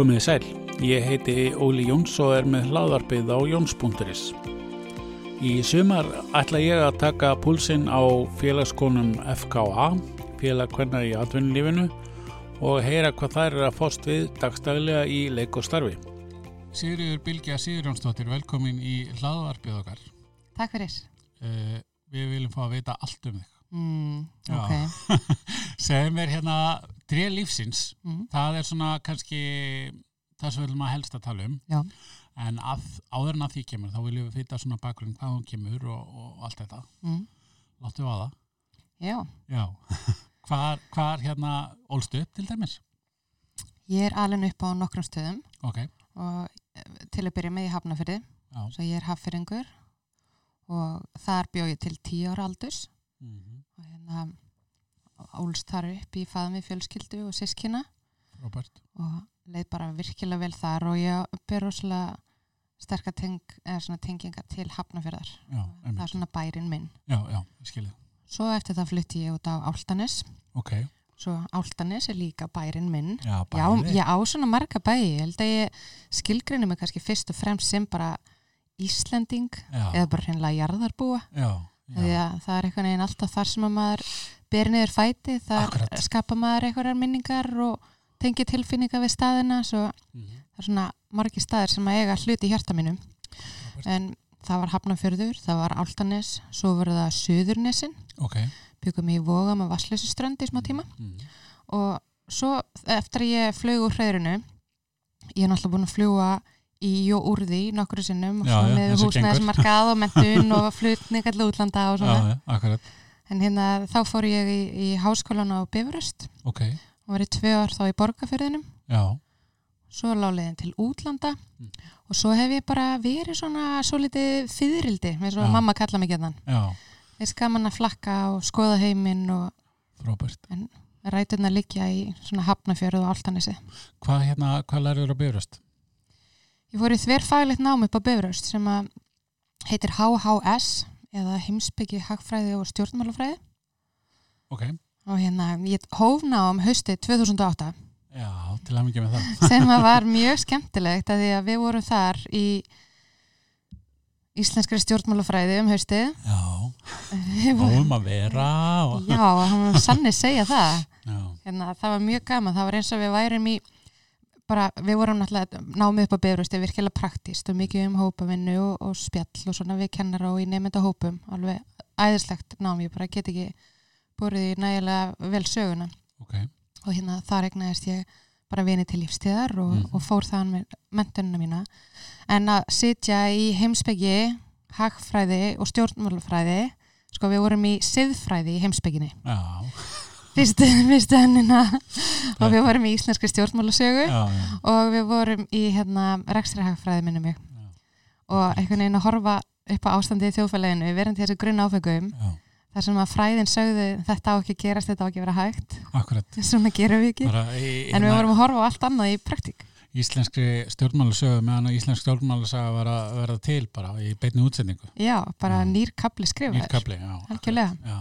Komiði sæl, ég heiti Óli Jóns og er með hlaðarpið á Jóns.is. Í sumar ætla ég að taka púlsinn á félagskonum FKA, félagkvenna í atvinnulífinu og heyra hvað þær er að fóst við dagstæðilega í leik og starfi. Sigriður Bilgja Sigurjónsdóttir, velkomin í hlaðarpið okkar. Takk fyrir. Uh, við viljum fá að veita allt um þig. Mm, ok. Segð mér hérna dré lífsins, Mm. það er svona kannski það sem við viljum að helst að tala um. Já. en að, áður en að því kemur þá viljum við fýta svona bakgrunn hvað hún kemur og, og allt þetta, Mm. láttu á það Já, Já, hvar, hvar hérna ólstu upp til dæmis? ég er alveg upp á nokkrum stöðum. Ok, og eh, til að byrja með í Hafnafyrði, já. Svo ég er haffyrringur og þar bjóð ég til tíu ára aldurs. Mm og hérna ólst þar upp í faðmi fjölskyldu og sískina Robert. Og leið bara virkilega vel þar og ég ber rosalega sterkar teng, tengingar til Hafnafyrðar. Já, Það er svona bærin minn. já, já, ég Svo eftir það flutti ég út á Áltanes. Ok, Svo Áltanes er líka bærin minn. já, Já, bæði ég á svona marga bæi, ég held að ég skilgrinni mig kannski fyrst og fremst sem bara Íslending eða bara hreinlega jarðarbúa. Já, því já, að það er einhvern veginn alltaf þar sem að maður ber niður fæti, þar Akkurat. skapa maður einhverjar minningar og tengi tilfinninga við staðina svo Mhm, það er svona margi staðir sem að eiga hluti í hjarta mínum en það var Hafnarfjörður, það var Áltanes svo voru það Suðurnesin. Ok. Byggum í Vogam og Vassleysuströnd í smá tíma. Mm. og svo eftir að ég flög úr hreðrinu ég er náttúrulega búin að fljúa í og úr því nokkru sinnum Já, já, með eins og mentun og flutning allir útlanda og svona. Já, en hérna þá fór ég í, í háskólan á Bifröst. Ok, og var í tvö ár þá í borgarfyrðinum já, svo láliðin til útlanda. Mm. og svo hef ég bara verið svona svo litið fyririldi eins og mamma kalla mig hérna þess gaman að flakka og skoða heiminn og Robert ræturna liggja í svona hafnafjörðu og áltanesi Hvað hérna, hvað lærður á byrjast? Ég fór í þverfaglegt nám upp á Bifröst sem að heitir HHS eða heimsbyggi hagfræði og stjórnmálafræði. Ok, og hérna ég hóf nám haustið 2008 já, til að mikið með það. Sem var mjög skemmtilegt að því að við vorum þar í íslenskri stjórnmálafræði um haustið. Já, fáum að vera og... Já, hann var sannig segja það. Já, hérna, það var mjög gaman, það var eins og við værim í bara, við vorum náttúrulega námið upp á Bifröst, það er virkilega praktist og mikið um hópavinnu og, og spjall og svona við kennara og í nefnda hópum alveg æðislegt nám, ég bara get ekki búrið í nægilega vel söguna. Ok. Og hérna þar egnaðist ég bara vini til lífstíðar og, Mhm. og fór þaðan með mentunina mína. En að sitja í heimsbyggi hagfræði og stjórnmálafræði sko við vorum í siðfræði í heimsbygginni Já, fyrstu, fyrstu hennina. Og við vorum í íslenski já, og við vorum í hérna rekstrihagfræði minni mig. Já, og einhvern veginn að horfa upp á ástandið í þjóðfæleginu við verðum til þessu grunn áfengum þar sem að fræðin sögðu þetta á ekki gerast, þetta á ekki vera hægt. Akkurat. Svona gerum við ekki. Bara í, en við vorum að horfa á allt annað í praktík. Íslenskri stjórnmálasögu meðan að íslensk stjórnmálasaga var að verða til bara í beinni útsendingu. Já, bara Já. nýr kapli skrifaður. Nýrkabli, já.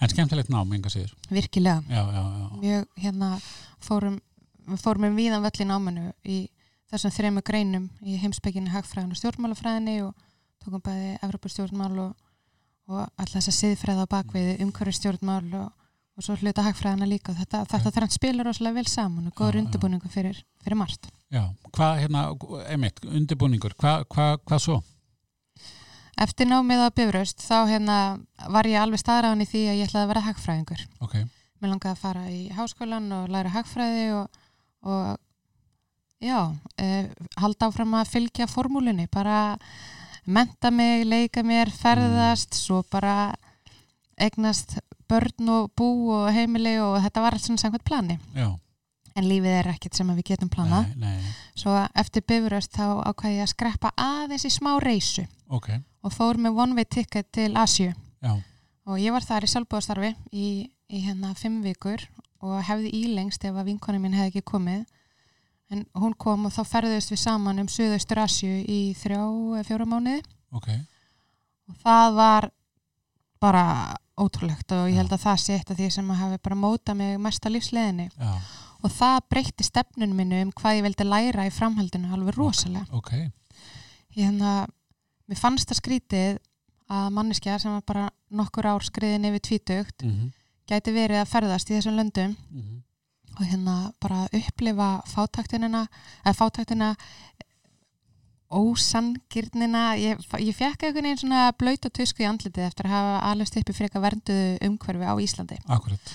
En skemmtilegt nám, enga síður. Virkilega, Já, já, já, mjög hérna fórum, við fórum um víðan völl í námanu í þessum þremu greinum í heimsbygginni hagfræðin og stjórnmálafræðinni og tókum bæði Evropastjórnmál og, og alltaf þess að siðfræða á bakvið umhverju stjórnmál og, og svo hluta hagfræðina líka. Og þetta, þetta þrann spilar rosalega vel saman og góður undirbúningu fyrir, fyrir margt. Já Hvað, hérna, einmitt, undirbúningur Hvað hva, hva svo? Eftir námið á Bifröst þá hérna var ég alveg staðræðan í því að ég ætlaði að vera hagfræðingur. Ok, mér langaði að fara í háskólan og læra hagfræði og, og já, e, halda áfram að fylgja formúlunni, bara menta mig, leika mér, ferðast, svo bara eignast börn og bú og heimili og þetta var allt svona samkvæmt plani. já. En lífið er ekkert sem við getum planað. Nei, nei, Svo eftir bifuröst þá ákvæði ég að skreppa aðeins í smá reysu. Ok, og fór með one way ticket til Asju og ég var þar í sjálfbúðastarfi í, í hérna fimm vikur og hefði ílengst ef að vinkonu mín hefði ekki komið. En hún kom og þá ferðust við saman um Suðaustur Asju í þrjá eða fjóra mánuði. Ok. Og það var bara ótrúlegt og ég held að það sé eitt af því sem að hafi bara mótað mig mesta lífsleðinni já, og það breytti stefnunum minnu um hvað ég vildi læra í framhaldinu alveg rosalega. ok, ég hérna, mér fannst það skrítið að manneskja sem var bara nokkur ár skriðin yfir tvítugt mm gæti verið að ferðast í þessum löndum -hmm. og hérna bara upplifa fátæktinina eða fátæktina ósangirnina ég, ég fekk einhvern veginn svona blöyt og tusku í andlitið eftir að hafa alveg uppi freka vernduðu umhverfi á Íslandi. Akkurat.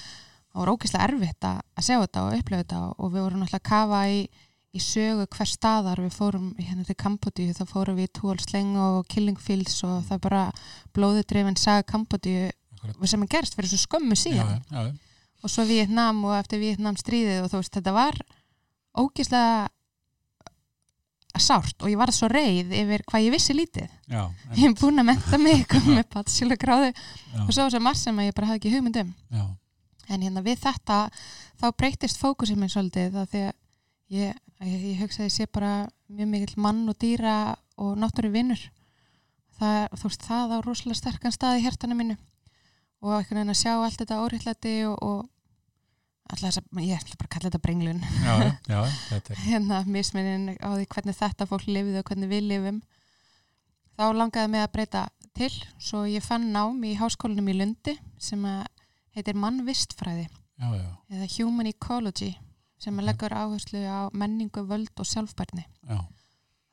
Það var ógeðslega erfitt að, sjá þetta og upplifa þetta og við vorum náttúrulega að kafa í, í sögu hver staðar við fórum hérna til Kambodíu þá fórum við í Túalsleng og Killing Fields og það er bara blóðudrifin saga Kambodíu sem er gerst fyrir svo skömmu síðan. já, já, og svo Vietnam og eftir Vietnam stríðið og þú veist þetta var ógeðslega sárt og ég var svo reið yfir hvað ég vissi lítið. Já, ég hef búin að menta mig með patsílu gráðu og svo svo margt sem að ég bara hafði ekki hugmynd um. Já, en hérna við þetta þá breytist fókusið minn svolítið þá því að ég, ég, ég hugsa að ég sé bara mjög mikill mann og dýra og náttúru vinnur þú veist, það á rosalega sterkan stað í hjertanu mínu. Og einhvern veginn að sjá allt þetta óriðlæti og, og alltaf þess að, ég ætla bara að kalla þetta brenglun. Já, já, þetta er hérna misminnin á því hvernig þetta fólk lifið og hvernig við lifum. Þá langaði mig að breyta til svo ég fann nám í háskólanum í Lundi sem að heitir mannvistfræði. Já, já, eða Human Ecology sem að leggur áherslu á menningu, völd og sjálfbærni. já,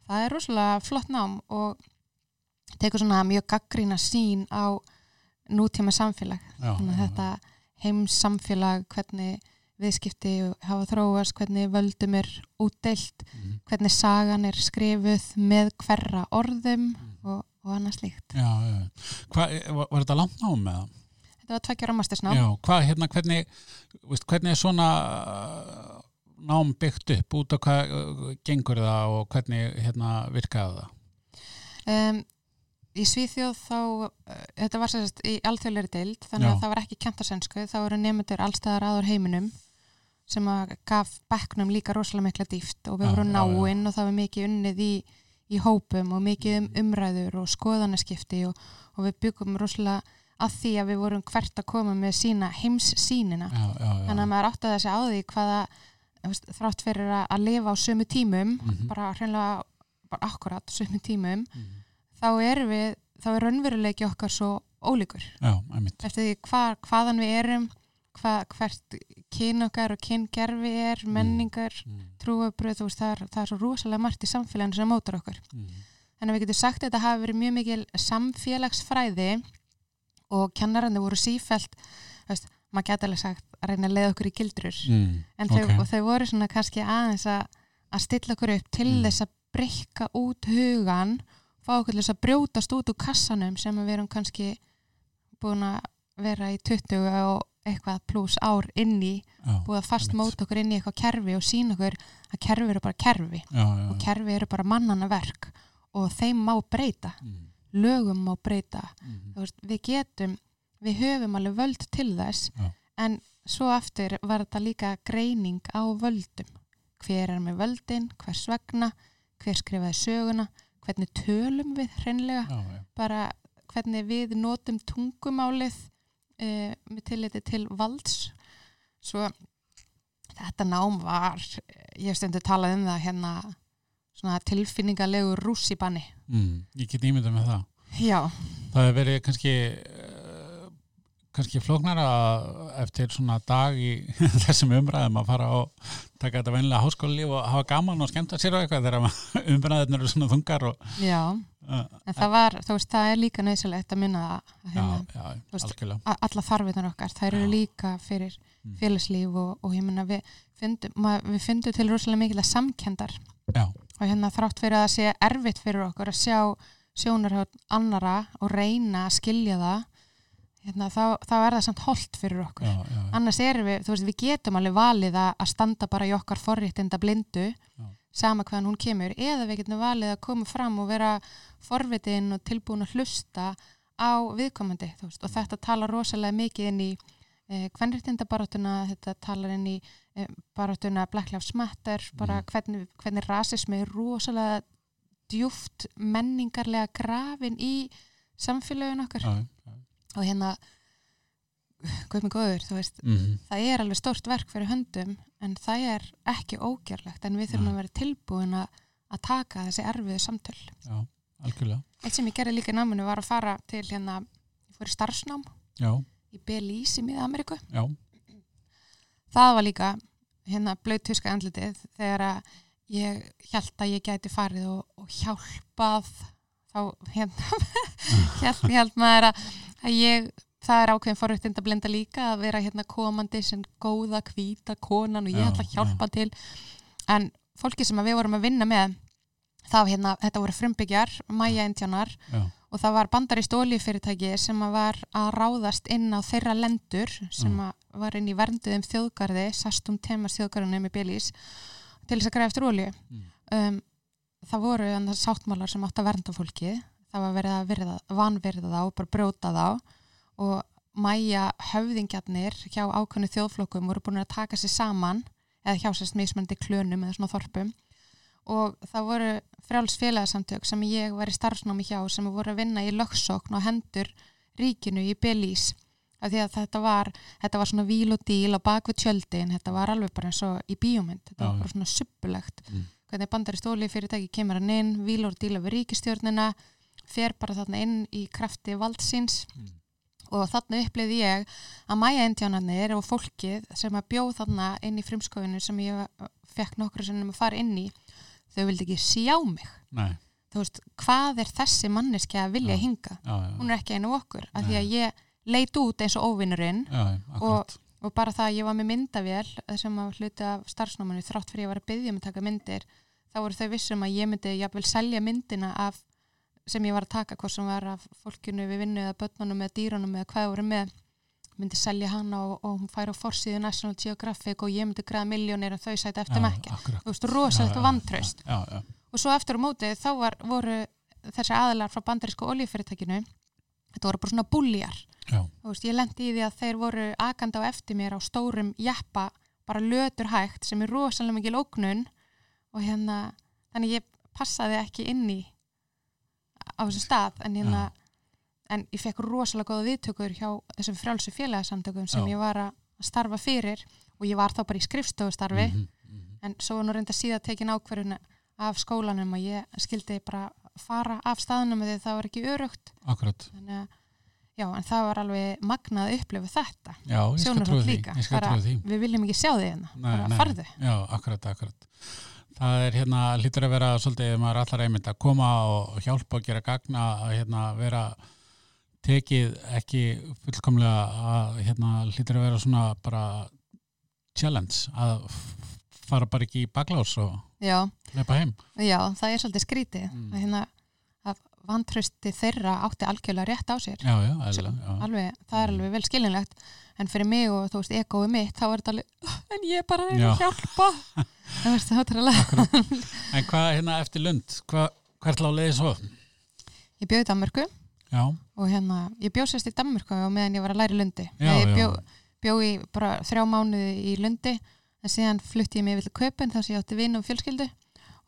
Það er rosalega flott nám og tekur svona mjög gaggrína sín á nútíma samfélag. já, Þannig að þetta heimssamfélag, hvernig viðskipti hafa þróast, hvernig völdum er útdeilt, Mhm. hvernig sagan er skrifuð með hverra orðum Mhm. og, og annað slíkt. já, já. Hvað, var, var þetta langt nám með það? Þetta var tvekja rámastisnám. Já, hvað, hérna, hvernig, veist, hvernig er svona nám byggt upp, út á hvað uh, gengur það og hvernig hérna, virkaði það? Um, í Svíþjóð þá, uh, þetta var sérst í alþjóðleiri deild, þannig Já. að það var ekki sænsku, þá eru nefndur allstaðar aður heiminum sem að gaf bekknum líka rosalega mikla dýft og við vorum náinn og það var mikið unnið í, í hópum og mikið um umræður og skoðanaskipti og, og við byggum rosalega að því að við vorum hvert að koma með sína heimssýnina Já, já, já. þannig að maður átti að þessi á því hvaða þrátt fyrir að, lifa á sömu tímum Mhm. bara hreinlega bara akkurat sömu tímum Mhm. þá erum við, þá er raunveruleiki okkar svo ólíkur Já, eftir því hvar, hvaðan við erum hva, hvert kyn okkar og kyngerfi er, menningar Mm. trúabröð, það er, það er svo rosalega margt í samfélaginu sem mótar okkur Mm. þannig að við getum sagt að þetta hafi verið mjög mikil samfélagsfræði og kennarandi voru sífælt veist, maður geta alveg sagt að reyna að leiða okkur í gildrur Mm. en þau, ok. og þau voru svona kannski aðeins að, að stilla okkur upp til Mm. þess að breyka út hugan fá okkur til þess að brjótast út úr kassanum sem við erum kannski búin að vera í 20 og eitthvað pluss ár inn í Já, búið að fast einmitt. móta okkur inn í eitthvað kerfi og sína okkur að kerfi eru bara kerfi Já, já, og kerfi eru bara mannana verk og þeim má breyta Mm. lögum má breyta Mm. Veist, við getum, við höfum alveg völd til þess Já. en svo aftur var þetta líka greining á völdum hver er með völdin, hvers vegna hver skrifaði söguna hvernig tölum við hreinlega Já, bara hvernig við notum tungumálið uh, með tilliti til valds svo þetta nám var ég stundu talað um það hérna svona tilfinningalegu rússibanni Mm. Ég get ímyndað með það. já, Það hefur verið kannski kannski flóknara eftir svona dag í þessum umræðum að fara og taka þetta vennilega háskólalíf og hafa gaman og skemmta sér á eitthvað þegar umræðin eru svona þungar og já uh, En það var, þú veist, það er líka nöðsilegt að minna það að hérna, já, veist, algjörlega a- alla þarfiðnar okkar, þær eru Já. líka fyrir Mm. félagslíf og, og ég minna við fundum til rosalega mikil að samkendar Já, og hérna þrátt fyrir að það sé erfitt fyrir okkur að sjá sjónarhjótt annara og reyna að skilja það hérna, þá, þá er það samt holdt fyrir okkur. Já, já, annars erum við, þú veist, við getum alveg valið að, standa bara í okkar forréttinda blindu sama hvaðan hún kemur eða við getum valið að koma fram og vera forvitin og tilbúin að hlusta á viðkomandi veist, og þetta talar rosalega mikið inn í eh, kvenréttindabaráttuna, þetta talar inn í eh, baráttuna Black Lives Matter bara Mhm. hvernig, hvernig rasismi er rosalega djúft menningarlega grafin í samfélagin okkar. Já. Og hérna guð mig góður, þú veist mm það er alveg stórt verk fyrir höndum en það er ekki ógjörlegt en við þurfum Nei. að vera tilbúin að, taka þessi erfiðu samtöl. Já, algjörlega. Eitt sem ég gerði líka í náminu var að fara til hérna, ég fór í starfsnám já, í Belize í miða-Ameríku já, það var líka hérna blöytuska andlitið þegar að ég held að ég gæti farið og, og hjálpað þá hérna held, held maður að, að ég það er ákveðin forréttind að blenda líka að vera hérna komandi sem góða hvíta konan og ég Já, ætla að hjálpa til. En fólki sem við vorum að vinna með þá hérna, þetta voru frumbyggjar mæja indjánar já, og það var bandarist oljufyrirtæki sem að var að ráðast inn á þeirra lendur sem að var inn í vernduðum þjóðgarði, sastum temas þjóðgarðunum í Bélís til þess að græða eftir olju Mm. um, það voru sáttmálar sem átt að vernda fólki það var verið að virða, vanvirða þá bara brjóta þá. Og mæja höfðingjarnir hjá ákveðnu þjóðflokkum voru búin að taka sér saman eða hjá sérst mismandi klönum eða svona þorpum. Og það voru frjáls félagsamtök sem ég var í starfsnámi hjá sem voru að vinna í lögsókn og hendur ríkinu í Belís af því að þetta var, þetta var svona víl og díl á bakvið tjöldin, þetta var alveg bara eins og í bíómynd, þetta Já, var bara svona suppulegt Mm. hvernig bandari stóli fyrirtæki kemur hann inn, víl og díl við ríkistjórnina fer bara þarna inn í krafti valdsins Mm. og þarna upplifði ég að mæja indjánarnir og fólkið sem að bjóð þarna inn í frumskóinu sem ég fekk nokkru sinnum að fara inn í þau vildi ekki sjá mig nei, þú veist, hvað er þessi manneski að vilja Já. hinga? já, já, Hún er ekki einu okkur, af því að ég leit út eins og óvinnurinn akkurat, og bara það að ég var með myndavél sem að hluti af starfsnámanu þrátt fyrir ég var að byggja um að taka myndir þá voru þau vissum að ég myndi jafnvel selja myndina af sem ég var að taka hvort sem var af fólkinu við vinnu eða börnunum eða dýrunum eða hvað voru með myndi selja hana og, og hún færi á forsíðu National Geographic og ég myndi græða miljónir en þau sæti eftir mekki þú veist, já, vantraust. Já, já, og svo eftir á móti þá var, voru þessi aðilar frá bandarísku oljufyrirtækinu þetta voru bara svona búljar. Þú veist, ég lendi í því að þeir voru akandi á eftir mér á stórum jeppa bara lötur hægt sem er rosalega mikil ógnun og hérna þannig ég passaði ekki inn í á þessum stað en hérna en ég fekk rosalega góða viðtökur hjá þessum frjálsu félagsamtökum sem Já. ég var að starfa fyrir og ég var þá bara í skrifstofustarfi mhm, mhm. en svo var nú reynda síðan tekin ákverðun af skólanum að ég skildi bara fara af staðnum því það var ekki örugt akkurat, þannig að já, en það var alveg magnað að upplifa þetta já, ég skal trúa því ég skal trúa því við viljum ekki sjá þig hérna, Nei, nei. farðu Já, akkurat, akkurat. Það er hérna, lítur að vera svolítið, maður allar einmitt að koma og hjálpa og gera gagna að hérna vera tekið ekki fullkomlega að hérna lítur að vera svona bara challenge að fara bara ekki í baklás og já, leipa heim. já, það er svolítið skrítið Mm. hérna vantrösti þeirra átti algjörlega rétt á sér. Já, já, eðlilega, já. alveg, það er Mm. alveg vel skilinlegt en fyrir mig og þú veist, egoið mitt þá er þetta alveg, "Ah, en ég er bara að reyna að hjálpa. Það veist það ótrúlega En hvað hérna eftir lund, hvað, hvert lá leiði svo? ég bjóði Danmörku. Og hérna, ég bjóð sérst í Danmörku og meðan ég var að læra Lundi. Ég já. bjó, bara þrjá mánuði í Lundi. En síðan flutti ég mig yfir til Köpen þar sem ég átti vinn og fjölskyldu.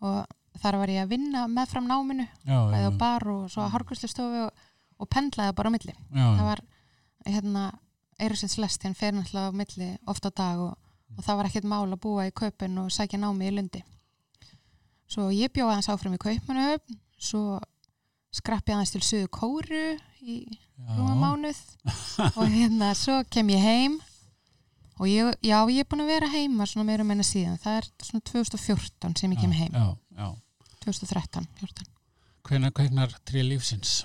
Og þar var ég að vinna meðfram náminu já, já, bæði á bar og svo að hárgræslustofu og, og pendlaði bara á milli. Já, það var hérna Eirusins Lestjan fer náttúrulega á milli oft á dag og, og það var ekkert mál að búa í Köpen og sækja námi í Lundi. Svo ég bjóði aðeins áfram í Kaupmannahöfn svo skrappi aðeins til Suðu Kóru í rúma já, mánuð og hérna svo kem ég heim og ég, já, ég er búin að vera heima svona meira meina síðan, það er svona 2014 sem ég kem heim, Já, já, 2013 14. hvenær kveiknar trí lífsins?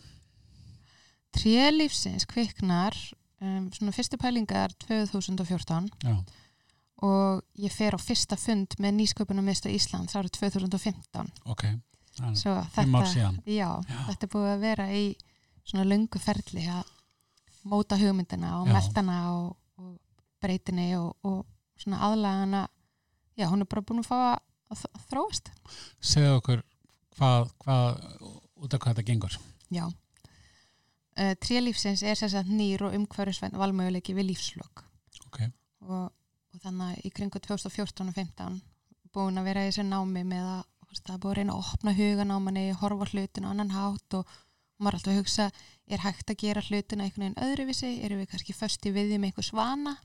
Trélífsins kviknar um, svona fyrstu pælingar 2014 Já, og ég fer á fyrsta fund með nýsköpunum mistu Íslands árið 2015 ok. Fimm ár síðan. já, Já. þetta er búið að vera í svona löngu ferli að móta hugmyndina og Já. meltana og, og breytinni og, og svona aðlagana já, hún er bara búin að fá að þ- þróast. Segðu okkur hvað, hvað út af hvað þetta gengur. Já. Uh, Trélífsins er þess að nýr og umhverfisvæn valmöguleiki við lífslokk ok, og, og þannig að í kringu 2014 og 15 búin að vera í þessu námi með að það er búin að reyna að opna hugan á manni, horfa á hlutinu á annan hátt og, maður er alltaf að hugsa, er hægt að gera hlutina einhvern veginn öðruvísi, erum við kannski fösti við því með einhver svana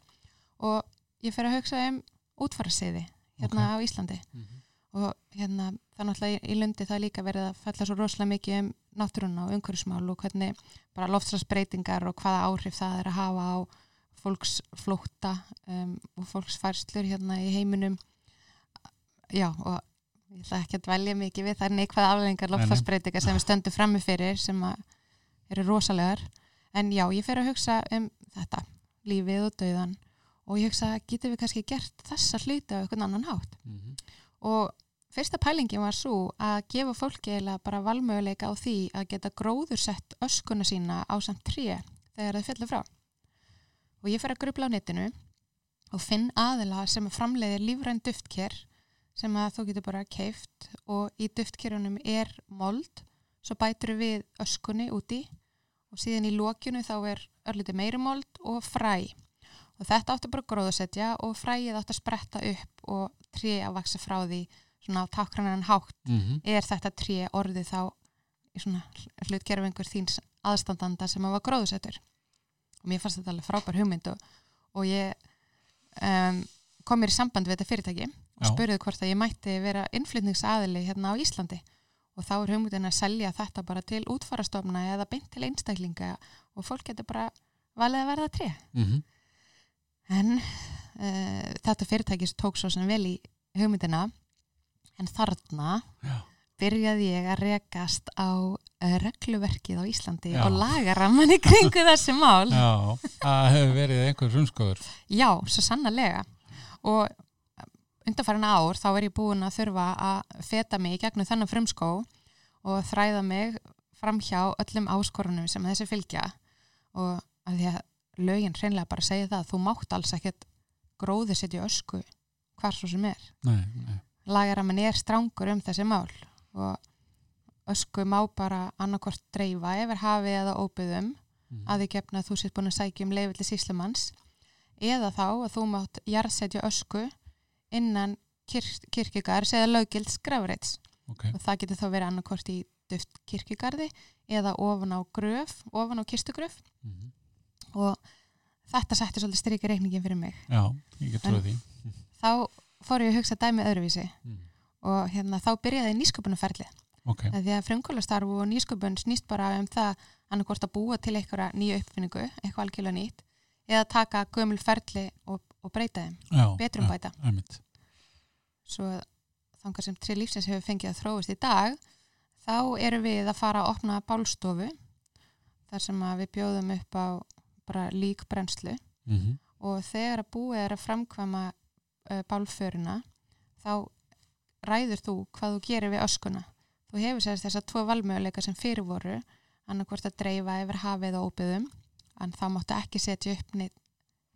og ég fer að hugsa um útfarasiði hérna Ok. á Íslandi. Mhm. og hérna er náttúrulega í- lundi það líka verið að falla svo rosalega mikið um náttúruna og umhverfismál og hvernig bara loftslagsbreytingar og hvaða áhrif það er að hafa á fólksflótta um, og fólksfærslur hérna í heiminum. Já og ég ætla ekki að dvelja mikið við það er neikvæða afleggingar loftslagsbreytingar sem við stöndum frammi fyrir sem að eru rosalegar. En já, ég fer að hugsa um þetta, lífið og dauðan og ég hugsa, getum við kannski gert þessa hluti á einhvern annan hátt? Mhm. og fyrsta pælingin var svo að gefa fólki eiginlega bara valmöguleika á því að geta gróðursett öskuna sína á samt tré þegar það fjallar frá. Og ég fer að grubla á netinu og finn aðila sem framleiðir lífræn duftker sem að þú getur bara keift og í duftkerunum er mold svo bætur við öskunni úti og síðan í lókjunu þá er örlítið meiri mold og fræ og þetta átti bara að gróðusetja og fræið átti að spretta upp og tré að vaksa frá því svona á takkrannan hátt. Mhm. er þetta tré orðið þá í svona hlutgerfingur þíns aðstandanda sem að var gróðusettur og mér fannst þetta alveg frábær hugmynd og, og ég um, kom mér í samband við þetta fyrirtæki og spurði hvort að ég mætti vera innflytningsaðili hérna á Íslandi. Og þá er hugmyndin að selja þetta bara til útfarastofna eða beint til einstaklinga og fólk getur bara valið að verða tré. Mhm. En uh, þetta fyrirtækis tók svo sem vel í hugmyndina en þarna Já. byrjaði ég að rekast á regluverkið á Íslandi Já. og lagaramman í kringu þessi mál Já, það hefur verið einhver frumskóður. Já, svo sannarlega og undanfærin ár þá er ég búin að þurfa að feta mig í gegnum þennan frumskó og þræða mig framhjá öllum áskorunum sem þessi fylgja og að því að lögin hreinlega bara segja það að þú mátt alls ekkert gróði setja ösku hvar svo sem er. Lagaramin er strángur um þessi mál og ösku má bara annarkort dreifa yfir hafi eða óbyðum Mhm. að því gefna að þú sést búin að sækja um leifildi síslumanns eða þá að þú mátt jarðsetja ösku innan kirk, kirkjugars eða löggild skrafreits Ok, og það getur þá verið annarkort í duft kirkjugarði eða ofan á gröf, ofan á kistugröf Mhm. Og þetta setti svolítið strikið reikningin fyrir mig. já, ég get trúið því. Þá fór ég að hugsa dæmið öðruvísi Mhm. og hérna, þá byrjaði nýsköpunarferli Ok, því að frumkólastarf og nýsköpun snýst bara um það annarkort að búa til einhverja nýju uppfinningu, eitthvað algjörlega nýtt eða taka gömul ferli og, og breyta þeim, betrum bæta Einmitt. svo þangar sem tri lífsins hefur fengið að þróast í dag þá erum við að fara að opna bálstofu þar sem við bjóðum upp á bara líkbrennslu Mhm. og þegar að búið er að framkvæma uh, bálföruna þá ræður þú hvað þú gerir við öskuna þú hefur sérst þess að tvo valmöguleika sem fyrir voru annarkvort að dreifa yfir hafið og óbyðum en þá máttu ekki setja upp neitt,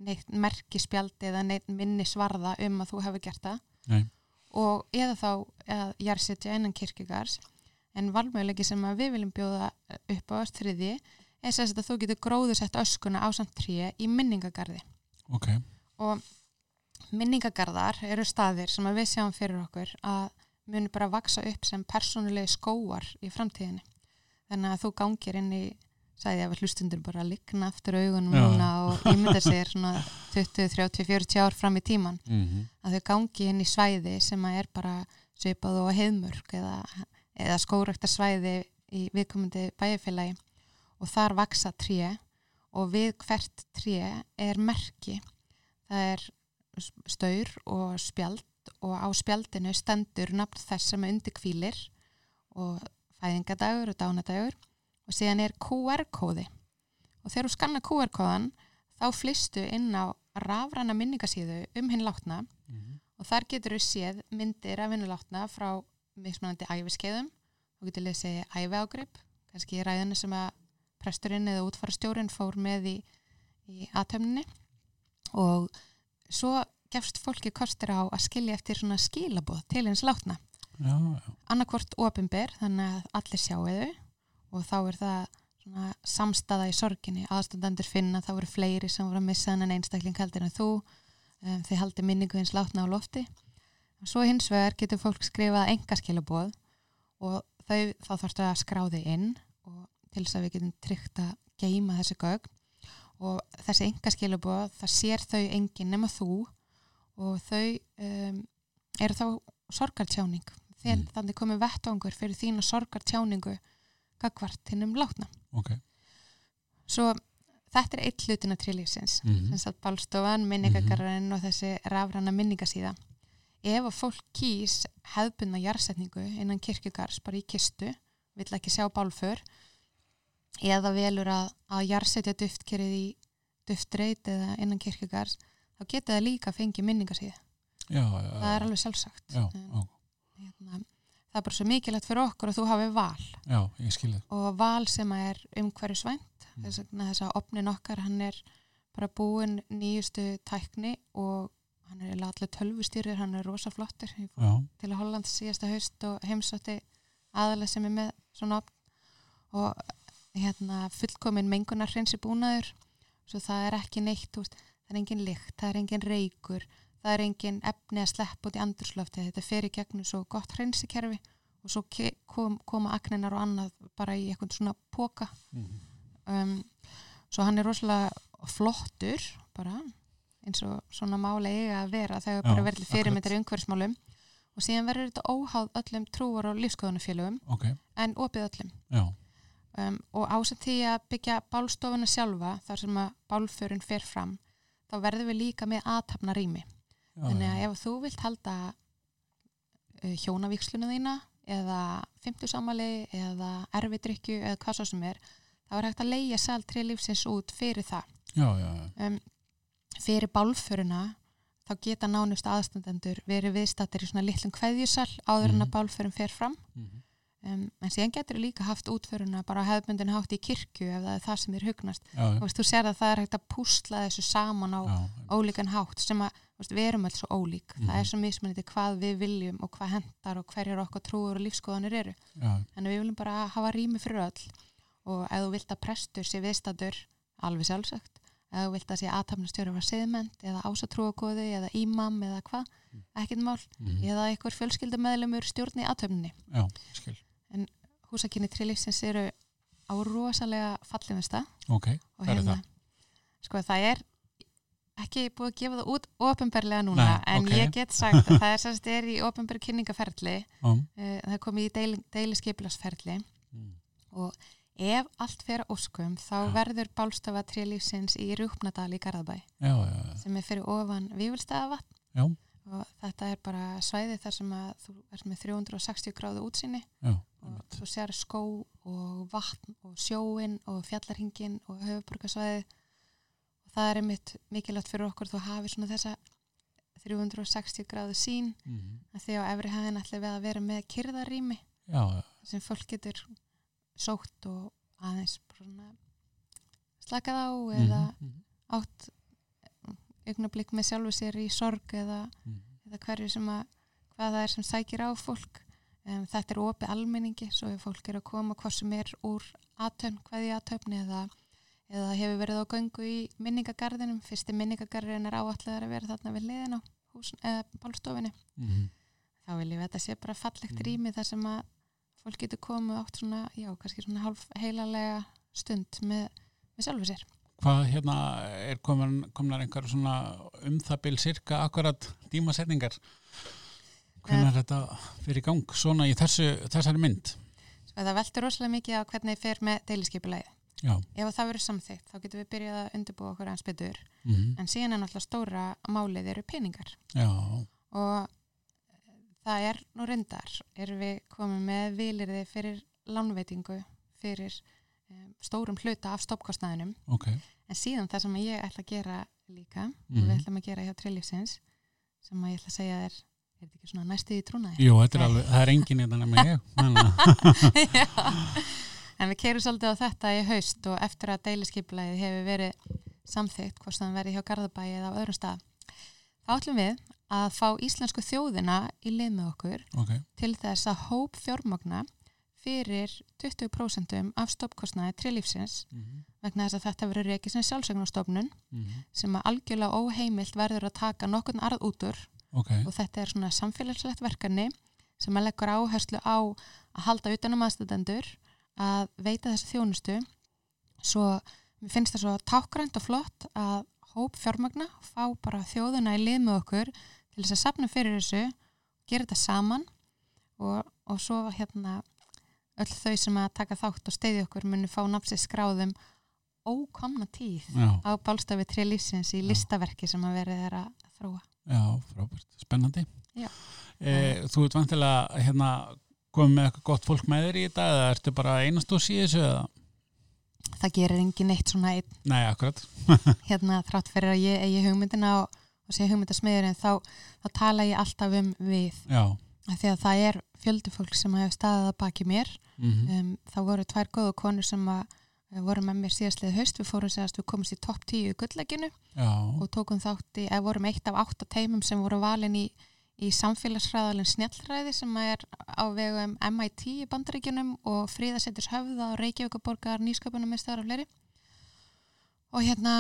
neitt merkispjaldi eða neitt minni svarða um að þú hefur gert það Nei. og eða þá að jarðsetja innan kirkjugars en valmöguleiki sem við viljum bjóða upp á öst þriði er sérst að þú getur gróðusett öskuna á samt tré í minningagarði Ok, og minningagarðar eru staðir sem að við sjáum fyrir okkur að muni bara vaksa upp sem persónulegi skóar í framtíðinni. Þannig að þú gangir inn í ég að hlustundur bara að ligna aftur augunum núna og ímynda sér svona 20, 30, 40 ár fram í tíman Mhm. að þau gangi inn í svæði sem að er bara svipað og heiðmörk eða, eða skórekta svæði í viðkomandi bæjarfélagi og þar vaksa tré og við hvert tré er merki. Það er staur og spjald og á spjaldinu stendur nafn þess sem undir kvílir og fæðingadagur og dánadagur og síðan er QR-kóði og þegar þú skanna QR-kóðan þá flystu inn á rafræna minningasíðu um hinn látna Mhm. og þar getur þú séð myndir af vinnulátna frá mismunandi æfiskeiðum og getur lesið æfiágrip kannski í ræðinu sem að presturinn eða útfarastjórin fór með í, í aðtöfninni og svo gefst fólki kostur á að skilja eftir svona skilaboð til hins látna. Annarkvort opinber þannig að allir sjáu þau. Og þá er það svona samstaða í sorginni. Aðstandendur finna það voru fleiri sem voru að missa en einstakling heldur en þú. Um, þið haldi minningu hins látna á lofti. Og svo hins vegar getur fólk skrifað engaskilaboð og þau, þá þarfstu að skrá þau inn til þess að við getum tryggt að geima þessi gögn og þessi enga skilabóð, það sér þau engin nema þú og þau um, eru þá sorgartjáning þegar Mm. þannig komið vettvangur fyrir þína sorgartjáningu gagvart hinnum látna. ok Svo þetta er eitt hlutina trílífsins Mhm. sem sagt bálstofan, minningagarinn og þessi rafræna minningasíða. Ef að fólk kýs hefðbunna jarðsetningu innan kirkjugars bara í kistu, vill ekki sjá bálför eða velur að, að jarðsetja duftkerið í duftreit eða innan kirkjugars, þá geta það líka fengið minningasíða. já, já, Það er alveg sjálfsagt. já, En, hérna, það er bara svo mikilvægt fyrir okkur að þú hafi val. Já, og val sem að er umhverjusvænt Mm. þess vegna þess að opnin okkar hann er bara búin nýjustu tækni og hann er allir tölvustýrir, hann er rosa já, til að Holland síðasta haust og heimsótti aðalega sem er með svona opn. Og hérna fullkomin mengunar hreinsi búnaður. Svo það er ekki neitt, veist, það er engin lykt, það er engin reykur það er engin efni að sleppa út í andurslöfti þetta fer í gegnum svo gott hreinsikerfi og svo kom, koma agninar og annað bara í eitthvað svona póka Mhm. um, svo hann er rosalega flottur bara eins og svona mála eiga að vera þegar Já, bara verður fyrirmyndir í umhverfismálum. Og síðan verður þetta óháð öllum trúar og lífskoðunafélögum ok, en opið öllum. Já, um, og ásett því að byggja bálstofuna sjálfa þar sem að bálförun fer fram þá verður við líka með aðtapna rými þannig að ef þú vilt halda uh, hjónavíksluna þína eða fymtusamali eða erfidrykju eða hvað svo sem er þá er hægt að leigja sal tré lífsins út fyrir það já, já, já. um, fyrir bálföruna þá geta nánust aðstandendur verið viðstattir í svona litlum kveðjusal áður en Mhm. að bálförun fer fram Mhm. Um, en síðan getur líka haft útföruna bara hefðbundin hátt í kirkju ef það er það sem þér hugnast. Já, og veist, þú sér að það er hægt að púsla þessu saman á já, ólíkan hátt sem að veist, við erum alls svo ólík. Það Mhm. er svo mismunandi hvað við viljum og hvað hendar og hverjar okkar trúur og lífskoðanir eru. Já, en við viljum bara hafa rými fyrir öll. Og ef þú vilt að prestur sé viðstatur alveg sjálfsagt. Ef þú vilt að sé aðtapnastjóri var siðment eða ásatrúakóði eða ímam eða hvað, ekkert mál. Mhm. eða skil húsakinni trilífsins eru á rosalega fallimista ok, og hérna, sko það er ekki búið að gefa það út ofinberlega núna, Nei, en ok. ég get sagt að það er sérst er í ofinber kynningaferli já, uh, það er komið í deili, deiliskiplasferli Mm. og ef allt að óskum þá Já. verður bálstofa trilífsins í Rjúpnadal í Garðabæ já, já, já, sem er fyrir ofan Vífulstaðavatn já, og þetta er bara svæði þar sem að þú ert með 360 gráðu útsinni og þú sér skó og vatn og sjóin og fjallarhingin og höfuborgarsvæði og það er einmitt mikilvægt fyrir okkur þú hafi svona þessa 360 gráðu sín Mhm. að því á efri hæðin ætla við að vera með kyrðarými sem fólk getur sótt og aðeins slakað á eða Mhm, átt augnablík með sjálfu sér í sorg eða, mhm. eða hverju sem að hvað það er sem sækir á fólk um, þetta er opið almenningi svo ef fólk er að koma hvað sem er úr aðtöfn, hvað í aðtöfni eða, eða hefur verið á göngu í minningagarðinum, fyrsti minningagarðin er áallega að vera þarna við liðin á bálstofinni Mhm. þá viljum við að þetta sé bara fallegt Mm. rými þar sem að fólk getur komið átt svona, já, kannski svona hálf heilalega stund með, með sjálfu sér. Hvað hérna er komin, komnar einhver svona um það bil cirka akkurat tímasetningar? Hvernig er þetta fyrir gang svona í þessu, þessari mynd? Sko, það veltur rosalega mikið á hvernig fer með deiliskeipulagið. Já. Ef að það verður samþykkt, þá getum við byrjað að undirbúa okkur eins betur. Mm En síðan er náttúrulega stóra málið eru peningar. Já, Og eh, það er nú reyndar, erum við komið með vilirði fyrir lánveitingu fyrir um, stórum hluta af stoppkostnaðinum. ok. En síðan það sem ég ætla að gera líka, og Mhm. við ætlum að gera hjá Trilífsins, sem ég ætla að segja er, er þetta ekki svona næstu í trúnaði? Jú, þetta er alveg, það er engin hérna nema ég. En við keirum svolítið á þetta í haust og eftir að deiliskeipulagið hefur verið samþygt, hvort það verið hjá Garðabæi eða á öðrum stað. Þá ætlum við að fá íslensku þjóðina í lið með okkur ok, til þess að hóp fjármagna fyrir 20% af stoppkostnaði trilífsins Mhm. vegna þess að þetta verður reikið sem sjálfsögnarstofnun Mhm. sem að algjörlega óheimilt verður að taka nokkurn arð út úr ok, og þetta er svona samfélagslegt verkefni sem að leggur áherslu á að halda utanum aðstæðendur að veita þessu þjónustu. Svo mér finnst það svo tákgrænt og flott að hóp fjármagna fá bara þjóðuna í lið með okkur til þess að sapna fyrir þessu gera þetta saman. Og, og svo hérna öll þau sem að taka þátt og steyði okkur muni fá nafnsið skráðum ókomna tíð Já, á bálstafi 3 lífsins í Já. listaverki sem að verið er að þróa já, frábært, spennandi. Já. Eh, þú ert vantilega hérna komið með eitthvað gott fólk með þér í þetta eða ertu bara einast og síðis eða? það gerir engin eitt svona einn Nei, akkurat. hérna þrátt fyrir að ég eigi hugmyndina og, og sé hugmyndasmiðurinn þá, þá tala ég alltaf um við Já. því að það er fjöldi fólk sem hefur staðið að baki mér Mm um, þá voru tvær góðu konur sem að uh, voru með mér síðastlið haust við fórum séðast við komumst í topp 10 í gulllegginu Já, og tókum þátt í, eða vorum eitt af átta teimum sem voru valin í, í samfélagsfræðalinn snjallræði sem er á vegum MIT í bandaríkjunum og fríðasettis höfða og Reykjavíkuborgar nýsköpunum með stöðar og fleiri. Og hérna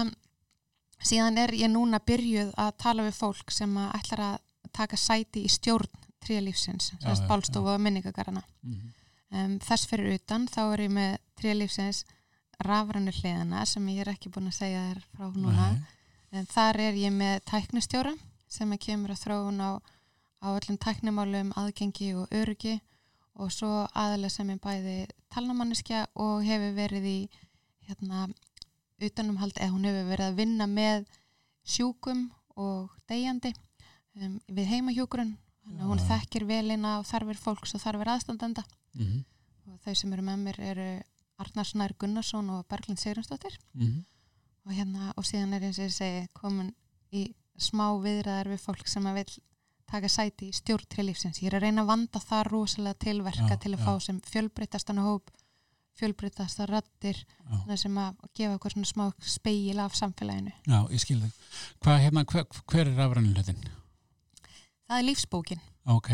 síðan er ég núna byrjuð að tala við fólk sem að ætlar að taka sæti í stjórn tríalífsins, já, bálstofu og minningagarana mm um, þess fyrir utan þá er ég með tríalífsins rafrænu hliðina sem ég er ekki búin að segja þér frá núna. En þar er ég með tæknistjóra sem að kemur að þróun á, á öllum tæknimálum, aðgengi og öryggi og svo aðalega sem er bæði talnamanniskja og hefur verið í hérna utanumhald eða hún hefur verið að vinna með sjúkum og deyjandi um, við heimahjúkurinn. Hún þekkir velina og þarfir fólks og þarfir aðstandenda. -hmm. og þau sem eru með mér eru Arnar Snær Gunnarsson og Berglind Sigurðansdóttir Mm og hérna og síðan er eins og ég segi komin í smá viðræðar við fólk sem að vil taka sæti í stjórn til lífsins. Ég er að reyna að vanda það rosalega til verka Já, til að já. fá sem fjölbreytastan hóp fjölbreytasta rattir sem að gefa okkur svona smá speil af samfélaginu. Já, ég skil þig. Hvað, hérna, hver, hver er rafrænuletin? Það er lífsbókin. Ok.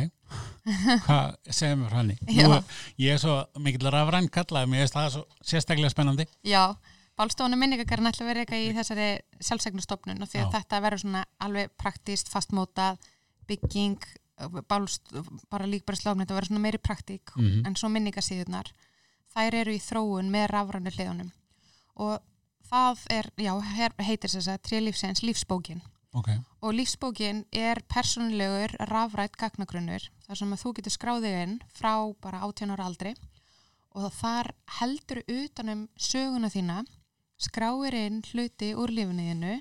Hvað segir mér hann í? Já. Ég er svo mikill rafræn kallaði, mér finnst það sérstaklega spennandi. Já, bálstofuna minningakarinn ætla að vera eitthvað í þessari sjálfsegnustofnun og því að Já. þetta verður svona alveg praktíst, fastmótað, bygging, bálst, bara lík bara slófn, þetta verður svona meiri praktík Mm en svo minningasíðunar þær eru í þróun með rafrænu hliðunum og það er, já, heitir þess að trílífsins lífsbókin Ok, og lífsbókin er persónulegur rafrætt gagnagrunnur þar sem að þú getur skráðið inn frá bara 18 ára aldri. Og þar heldur utanum söguna þína skráir inn hluti úr lífniðinu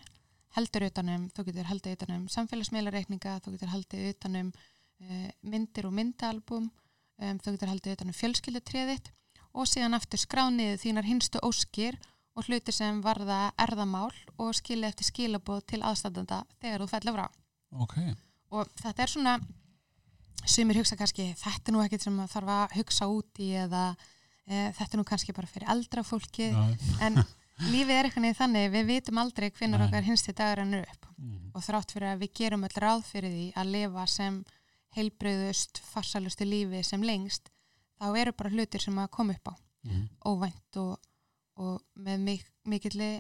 heldur utanum, þú getur haldið utanum samfélagsmiðlareikninga, þú getur haldið utanum uh, myndir og myndalbum um, þú getur haldið utanum fjölskyldutriðitt og síðan aftur skrániðið þínar hinstu óskir og hluti sem varða erðamál og skilja eftir skilabóð til aðstandanda þegar þú fellur frá. ok. Og þetta er svona, sumir hugsa kannski, þetta er nú ekkert sem maður þarf að hugsa út í eða e, þetta er nú kannski bara fyrir eldra fólki, en lífið er eitthvað niður þannig, við vitum aldrei Nei. okkar hinsti dagur hann upp Mm. og þrátt fyrir að við gerum öll ráð fyrir því að lifa sem heilbreyðust, farsalustu lífi sem lengst, þá eru bara hlutir sem að koma upp á Mm. óvænt og, og með mik mikilli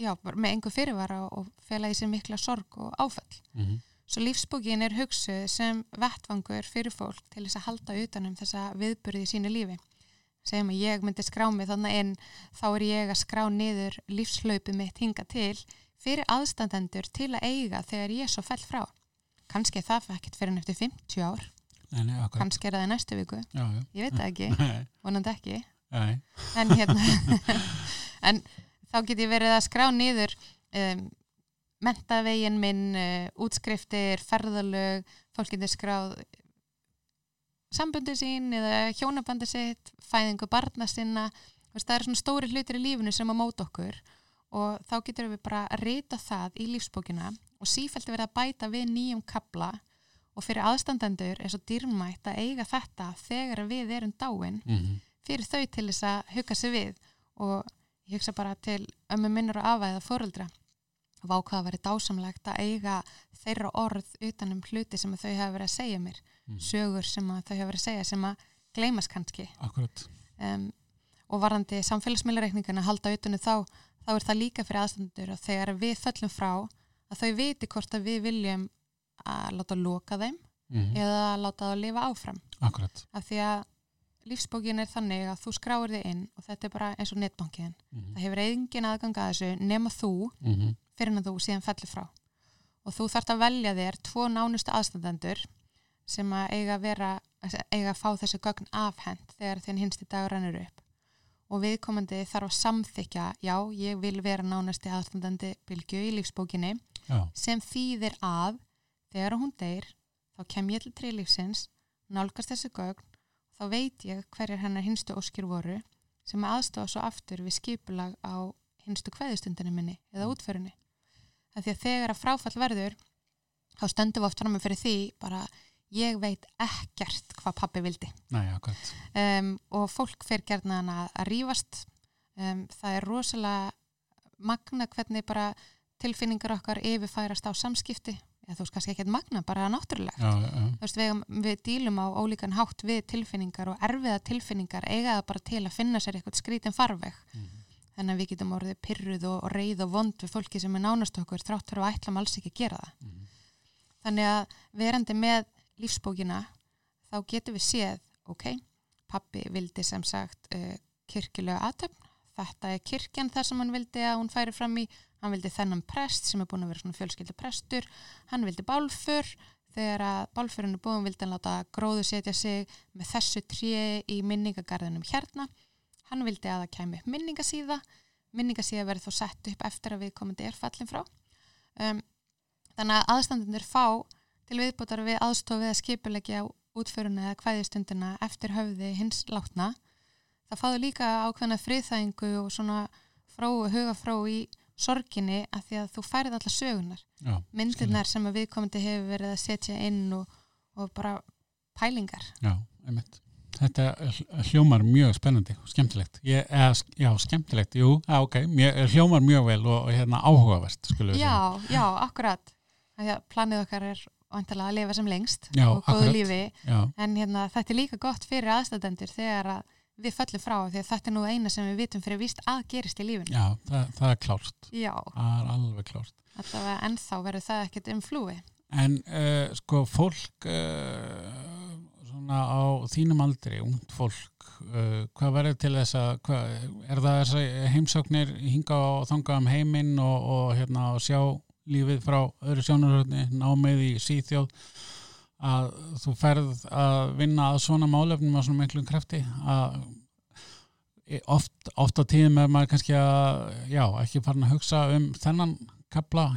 já, með engu fyrirvara og fela í sig mikla sorg og áfall. Mm. Svo lífsbókin er hugsuð sem vettvangur fyrir fólk til þess að halda utanum þessa viðburði í sínu lífi. Segjum að ég myndi skrá mig þannig en þá er ég að skrá niður lífslaupið mitt hinga til fyrir aðstandendur til að eiga þegar ég svo fell frá. Kannski það ekkert fyrir en eftir 50 ár, Nei, nei, kannski er það í næstu viku, Já, já. ég veit það ekki, vonandi ekki. En hérna en þá get ég verið að skrá niður um, mentavegin minn uh, útskriftir, ferðalög fólk getur skráð sambundi sín eða hjónabandi sitt, fæðingu barna sinna. Það eru svona stóri hlutir í lífinu sem að móta okkur og þá getur við bara að rita það í lífsbókina og sífælt verið að bæta við nýjum kabla og fyrir aðstandendur er svo dýrmætt að eiga þetta þegar við erum dáin. Mm. Fyrir þau til þess að hugga sig við og ég hugsa bara til ömmu minnur og afæða fóruldra vá hvað að veri dásamlegt að eiga þeirra orð utanum hluti sem að þau hafa verið að segja mér Mm. sögur sem að þau hafa verið að segja sem að gleymas kannski um, og varandi samfélagsmiðlareikningana að halda utanum þá þá er það líka fyrir aðstandur og þegar við föllum frá að þau viti hvort að við viljum að láta loka þeim Mm. eða láta það að lifa áfram Akkurat. af því að lífsbókin er þannig að þú skráir þig inn og þetta er bara eins og netbankiðin. Mhm. Það hefur engin aðgang að þessu nema þú Mhm. fyrir en þú síðan fellir frá. Og þú þarft að velja þér tvo nánustu aðstandendur sem að eiga að vera, eiga að fá þessu gögn afhent þegar þinn hinsti dagur rannur upp. Og viðkomandi þarf að samþykja, já, ég vil vera nánasti aðstandandi bylgju í lífsbókinni Já, sem þýðir að þegar hún deyr þá kem ég til trilífsins nálgast þessu gögn þá veit ég hverjar hennar hinstu óskir voru sem aðstofa svo aftur við skipulag á hinstu kveðustundinu minni eða útförinni. Af því að þegar að fráfall verður þá stöndum við oft fram með fyrir því bara ég veit ekkert hvað pappi vildi. Nei, akkurat. um, og fólk fer gerðna að, að rífast. Um, það er rosalega magna hvernig bara tilfinningar okkar yfirfærast á samskipti eða þú veist kannski ekki magna, bara náttúrulega Já, já, veist, við, við dílum á ólíkan hátt við tilfinningar og erfiða tilfinningar eiga það bara til að finna sér eitthvað skrítin farveg. Mhm. þannig að við getum orðið pyrruð og, og reið og vond við fólki sem er nánast okkur þrátt fyrir að ætlam alls ekki að gera það. Mhm. þannig að verandi með lífsbókina þá getum við séð ok, pappi vildi sem sagt uh, kirkjulega aðtöfn þetta er kirkjan þar sem hann vildi að hún færi fram í, hann vildi þennan prest sem er búin að vera svona fjölskyldu prestur. Hann vildi bálfur þegar að bálfurinn er búin vildi hann láta gróðu setja sig með þessu tré í minningagarðinum hérna. Hann vildi að það kæmi upp minningasíða. Minningasíða verði þó sett upp eftir að við komandi er fallin frá. Um, þannig að aðstandunir fá til viðbútar við aðstofið að skipulegja útföruna eða kvæðistundina eftir höfði hins látna. Það fáðu líka ákveðna friðþægingu og svona fró, hugafró í sorginni að því að þú færið alla sögunar já, myndirnar sem að viðkomandi hefur verið að setja inn og, og bara pælingar. Já, einmitt. Þetta hl- hljómar mjög spennandi og skemmtilegt. Ég, eða, já, skemmtilegt, jú, já, ok, mjög, hljómar mjög vel og, og hérna áhugavert. Já, já, akkurat. Því að planið okkar er vantilega að lifa sem lengst Já, og góðu lífi. Já, en hérna, þetta er líka gott fyrir aðstæðendur þegar að við föllum frá því að þetta er nú eina sem við vitum fyrir víst að gerist í lífinu já, það, það er klárt. Já, Það er alveg klárt. allavega ennþá verður það ekkert um flúi En uh, sko fólk uh, svona á þínum aldri, ungt fólk, uh, hvað verður til þess að, hvað, er það þess að heimsóknir hinga og þanga um heiminn og, og hérna sjá lífið frá öðru sjónarhörni, námið í síþjóð að þú ferð að vinna að svona málefnum á svona miklum krafti að e- oft, oft á tíðum er maður kannski að, já, ekki farin að hugsa um þennan kapla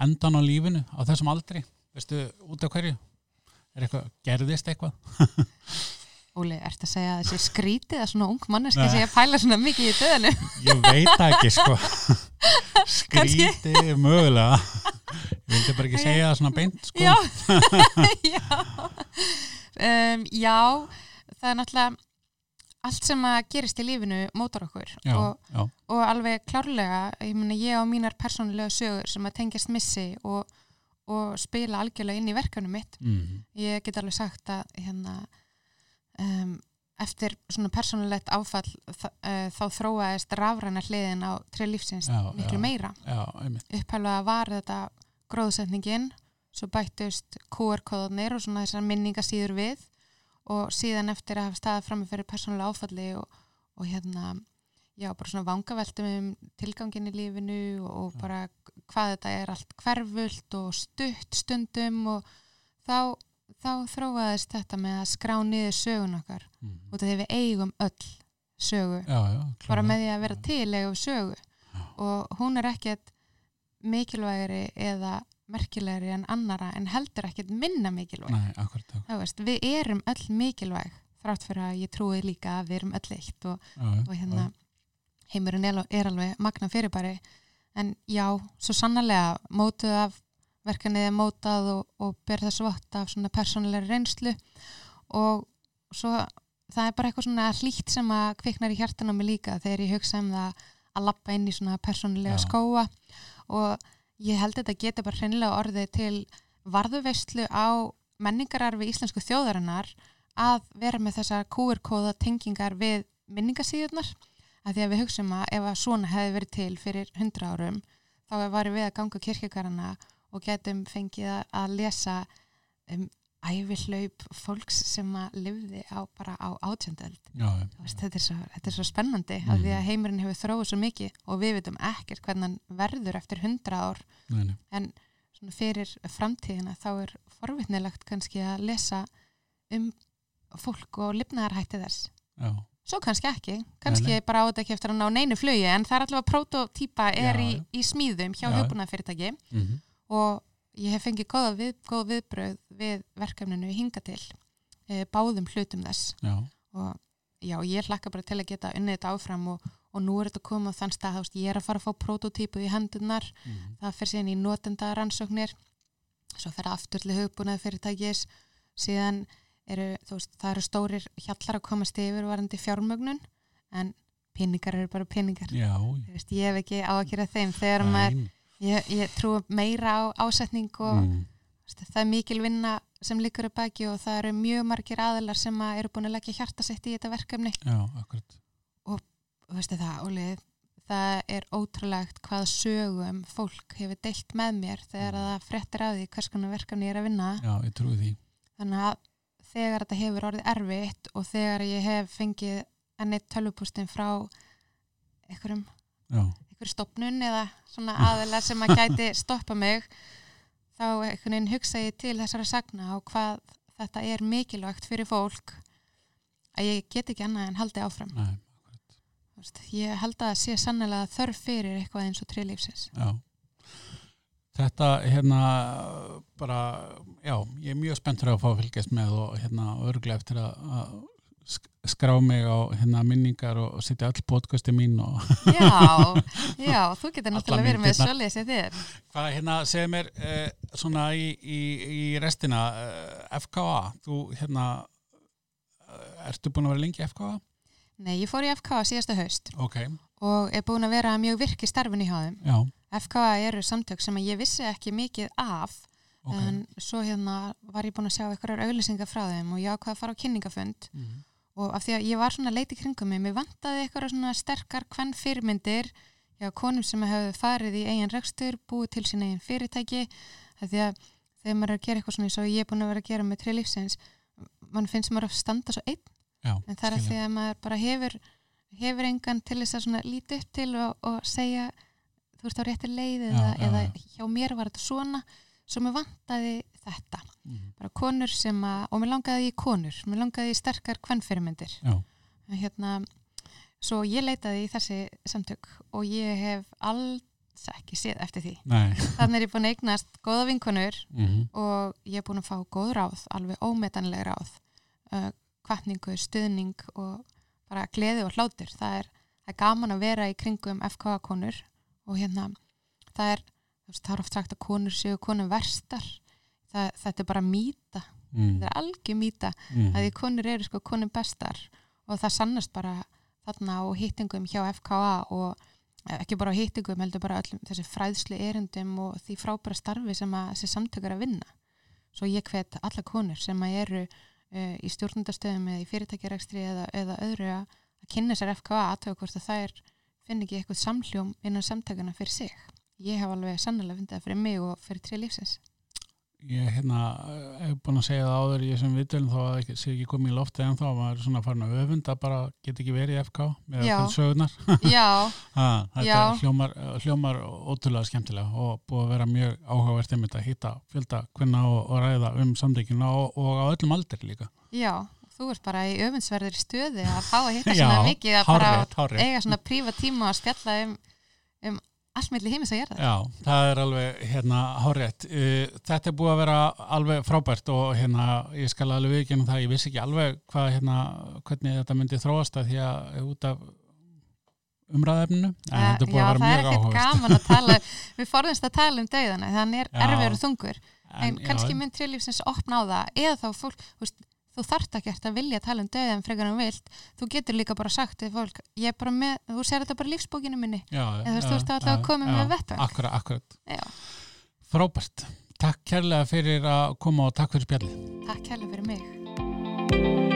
endan á lífinu á þessum aldri. Veistu, út af hverju? Er eitthvað, gerðist eitthvað? Óli, ertu að segja að þessi skrítið að svona ung manneski að pæla svona mikið í döðinu ég veit ekki sko skrítið mögulega. Ég vildi bara ekki segja það svona beint sko. Já, já. Um, já, það er náttúrulega allt sem að gerist í lífinu mótar okkur já, og, og alveg klárlega, ég meina ég á mínar persónulega sögur sem að tengjast missi og, og spila algjörlega inn í verkanum mitt. mm, Ég get alveg sagt að hérna, um, eftir svona persónulegt áfall uh, þá þróaðist rafræna hliðin á trei lífsins Já, miklu já. meira. Upphæflega var þetta gróðsetningin, svo bættust QR-kóðanir og svona þessar minningasýður við og síðan eftir að hafa staðið fram fyrir persónulega áfalli og, og hérna, já, bara svona vangaveltum um tilgangin í lífinu og, og bara hvað þetta er allt hverfult og stutt stundum og þá, þá þróaðist þetta með að skrá niður sögun okkar. Mm, út af því við eigum öll sögu. Já, já, bara með því að vera til eigum sögu. Já. og hún er ekkert mikilvægri eða merkilegri en annara en heldur ekkert minna mikilvæg. Nei, akkurat, Þá veist, við erum öll mikilvæg þrátt fyrir að ég trúi líka að við erum öll eitt og, og hérna heimurinn er, alveg magna fyrirbæri. En já, svo sannarlega mótuð af verkanið er mótað og, og ber þessu vott af svona persónulegri reynslu. Og svo það er bara eitthvað svona hlýtt sem að kviknar í hjartan á mig líka þegar ég hugsa um það að lappa inn í svona persónulega Já. skóa og ég held að þetta geti bara hreinlega orðið til varðuveistlu á menningararfi íslensku þjóðarinnar að vera með þessar QR-kóða tengingar við minningasíðurnar. Að því að við hugsaum að ef að svona hefði verið til fyrir hundra árum þá varum við að ganga kirkjögarana og getum fengið að- að lesa um ævihlaup fólks sem að lifði á bara á átjöndöld þetta, þetta er svo spennandi mm. af því að heimurinn hefur þróið svo mikið og við veitum ekkert hvernig hann verður eftir hundra ár. Nei, nei. en fyrir framtíðina þá er forvitnilegt kannski að lesa um fólk og lifnaðarhætti þess. Já, svo kannski ekki, kannski Nei, nei. bara átt ekki eftir að ná neinu flugi en það er allavega prototýpa er Já, í, í smíðum hjá Já, já. hugbúnaðfyrirtæki mm og ég hef fengið góða, við, góða viðbröð við verkefninu hinga til e, báðum hlutum þess. Já, og já, ég hlakka bara til að geta unnið þetta áfram og, og nú er þetta komið á þann stað, þú veist, ég er að fara að fá prototýpu í hendunar, mm það fer síðan í notenda rannsóknir svo fer aftur til hugbúnað fyrirtækis síðan eru, þú veist, það eru stórir hjallar að komast yfir varandi fjármögnun en peningar eru bara peningar. Já, veist, ég hef ekki á að gera þeim þegar maður, Nei. Ég, ég trú meira á ásetning og mm, það er mikil vinna sem liggur upp baki og það eru mjög margir aðilar sem að eru búin að leggja hjarta sitt í þetta verkefni. Já, og veistu það, Óli það er ótrúlegt hvað sögum fólk hefur deilt með mér þegar Mm. það frettir af því hvers konar verkefni ég er að vinna. Já, ég trúi því. Þannig að þegar þetta hefur orðið erfitt og þegar ég hef fengið ennið tölvupústin frá einhverjum, já, einhverjum stopnun eða svona aðilar sem að gæti stoppa mig þá einhvern veginn hugsa ég til þessara sagna og hvað þetta er mikilvægt fyrir fólk að ég get ekki annað en haldi áfram. Nei, ég held að það sé sannlega þörf fyrir eitthvað eins og trilífsins já. Þetta, hérna, bara, já, ég er mjög spenntur að fá að fylgjast með og hérna, örglega eftir að, að skrá mig á hérna, minningar og, setja öll podcasti mín og Já, já, þú getur náttúrulega verið með svolítið sem þér hvað, hérna, segir mér eh, svona í, í, í restina eh, FKA, þú, hérna, eh, ertu búin að vera lengi í FKA? Nei, ég fór í FK síðasta haust Ok, og er búin að vera mjög virk í starfin í háðum já, FK eru samtök sem ég vissi ekki mikið af ok. en svo hérna var ég búin að sjá einhverjar auðlýsingar frá þeim og ég ákvað að fara á kynningafund Mhm. Og af því að ég var svona leit í kringum mig, mér vantaði eitthvað svona sterkar hvern fyrirmyndir já, konum sem hefðu farið í eigin rekstur, búið til sín eigin fyrirtæki af því að þegar maður er að gera eitthvað svona eins og ég er búin að vera að gera með tri lífsins mann finnst maður að standa svo einn. Já, en það er að skil því að maður bara hefur hefur engan til þess að svona líti upp til og, og segja þú ert á rétti leið eða, Já, eða já. hjá mér var þetta svona svo mér vantaði þetta. Mhm. bara konur sem að, og mér langaði í konur mér langaði í sterkar kvennfyrirmyndir Já, hérna, svo ég leitaði í þessi samtök og ég hef alls ekki séð eftir því. Nei, þannig er ég búin að eignast góða vinkonur mhm, og ég er búin að fá góð ráð alveg ómetanleg ráð uh, kvartningu, stuðning og bara gleði og hlátur. Það er, það er gaman að vera í kringum FKA konur og hérna það er, það er oft sagt að konur séu konum verstar. Það, þetta er bara mýta, mm, þetta er algjör mýta. Mhm, að því konur eru sko konum bestar. Og það sannast bara þarna á hittingum hjá FKA og eh, ekki bara á hittingum heldur bara öllum þessi fræðslu erindum og því frábæra starfi sem að þessi samtök er að vinna. Svo ég hvet alla konur sem að eru uh, í stjórnundastöðum eða í fyrirtækjarekstri eða, eða öðru að kynna sér FKA aðtöku hvort að þær finn ekki eitthvað samhljóm innan samtökuna fyrir sig ég hef alveg sannlega fundið það fyrir mig og fyrir tri lífsins. Ég hérna hef búin að segja það áður í þessum viðtölum þá að ekki, sé ekki komið í lofti en þá maður er svona farin að öfunda bara get ekki verið í FK með sögurnar. Já, ha, þetta hljómar, hljómar ótrúlega skemmtilega og búið að vera mjög áhugavert einmitt að hitta fjölda kvinna og, og ræða um samtökina og, og á öllum aldri líka. Já þú ert bara í öfundsverðir stöði að fá að hitta Já, svona mikið að hárrétt. eiga svona prífa tíma og spjalla um, um allt milli heimis að gera það Já, það er alveg hérna hárétt. Uh, Þetta er búið að vera alveg frábært og hérna ég skal alveg viðkynna það, ég vissi ekki alveg hvað hérna, hvernig þetta myndi þróast að því að út af umræðefninu, en Eh, þetta er búið já, að vera það er mjög ekkert gaman að tala við forðumst að tala um dauðana þannig er Já. erfiður þungur en, já, kannski mynd trilífsins opna á það eða þá fólk, þú, veist, þú þarft ekki að vilja tala um dauðan frekar en vilt þú getur líka bara sagt til fólk ég er bara með, þú sér þetta bara í lífsbókinu minni Já, Eða þú veist, þú ert alltaf að koma með vettvang. Akkurat, akkurat. Frábært. Takk kærlega fyrir að koma og takk fyrir spjallið. takk kærlega fyrir mig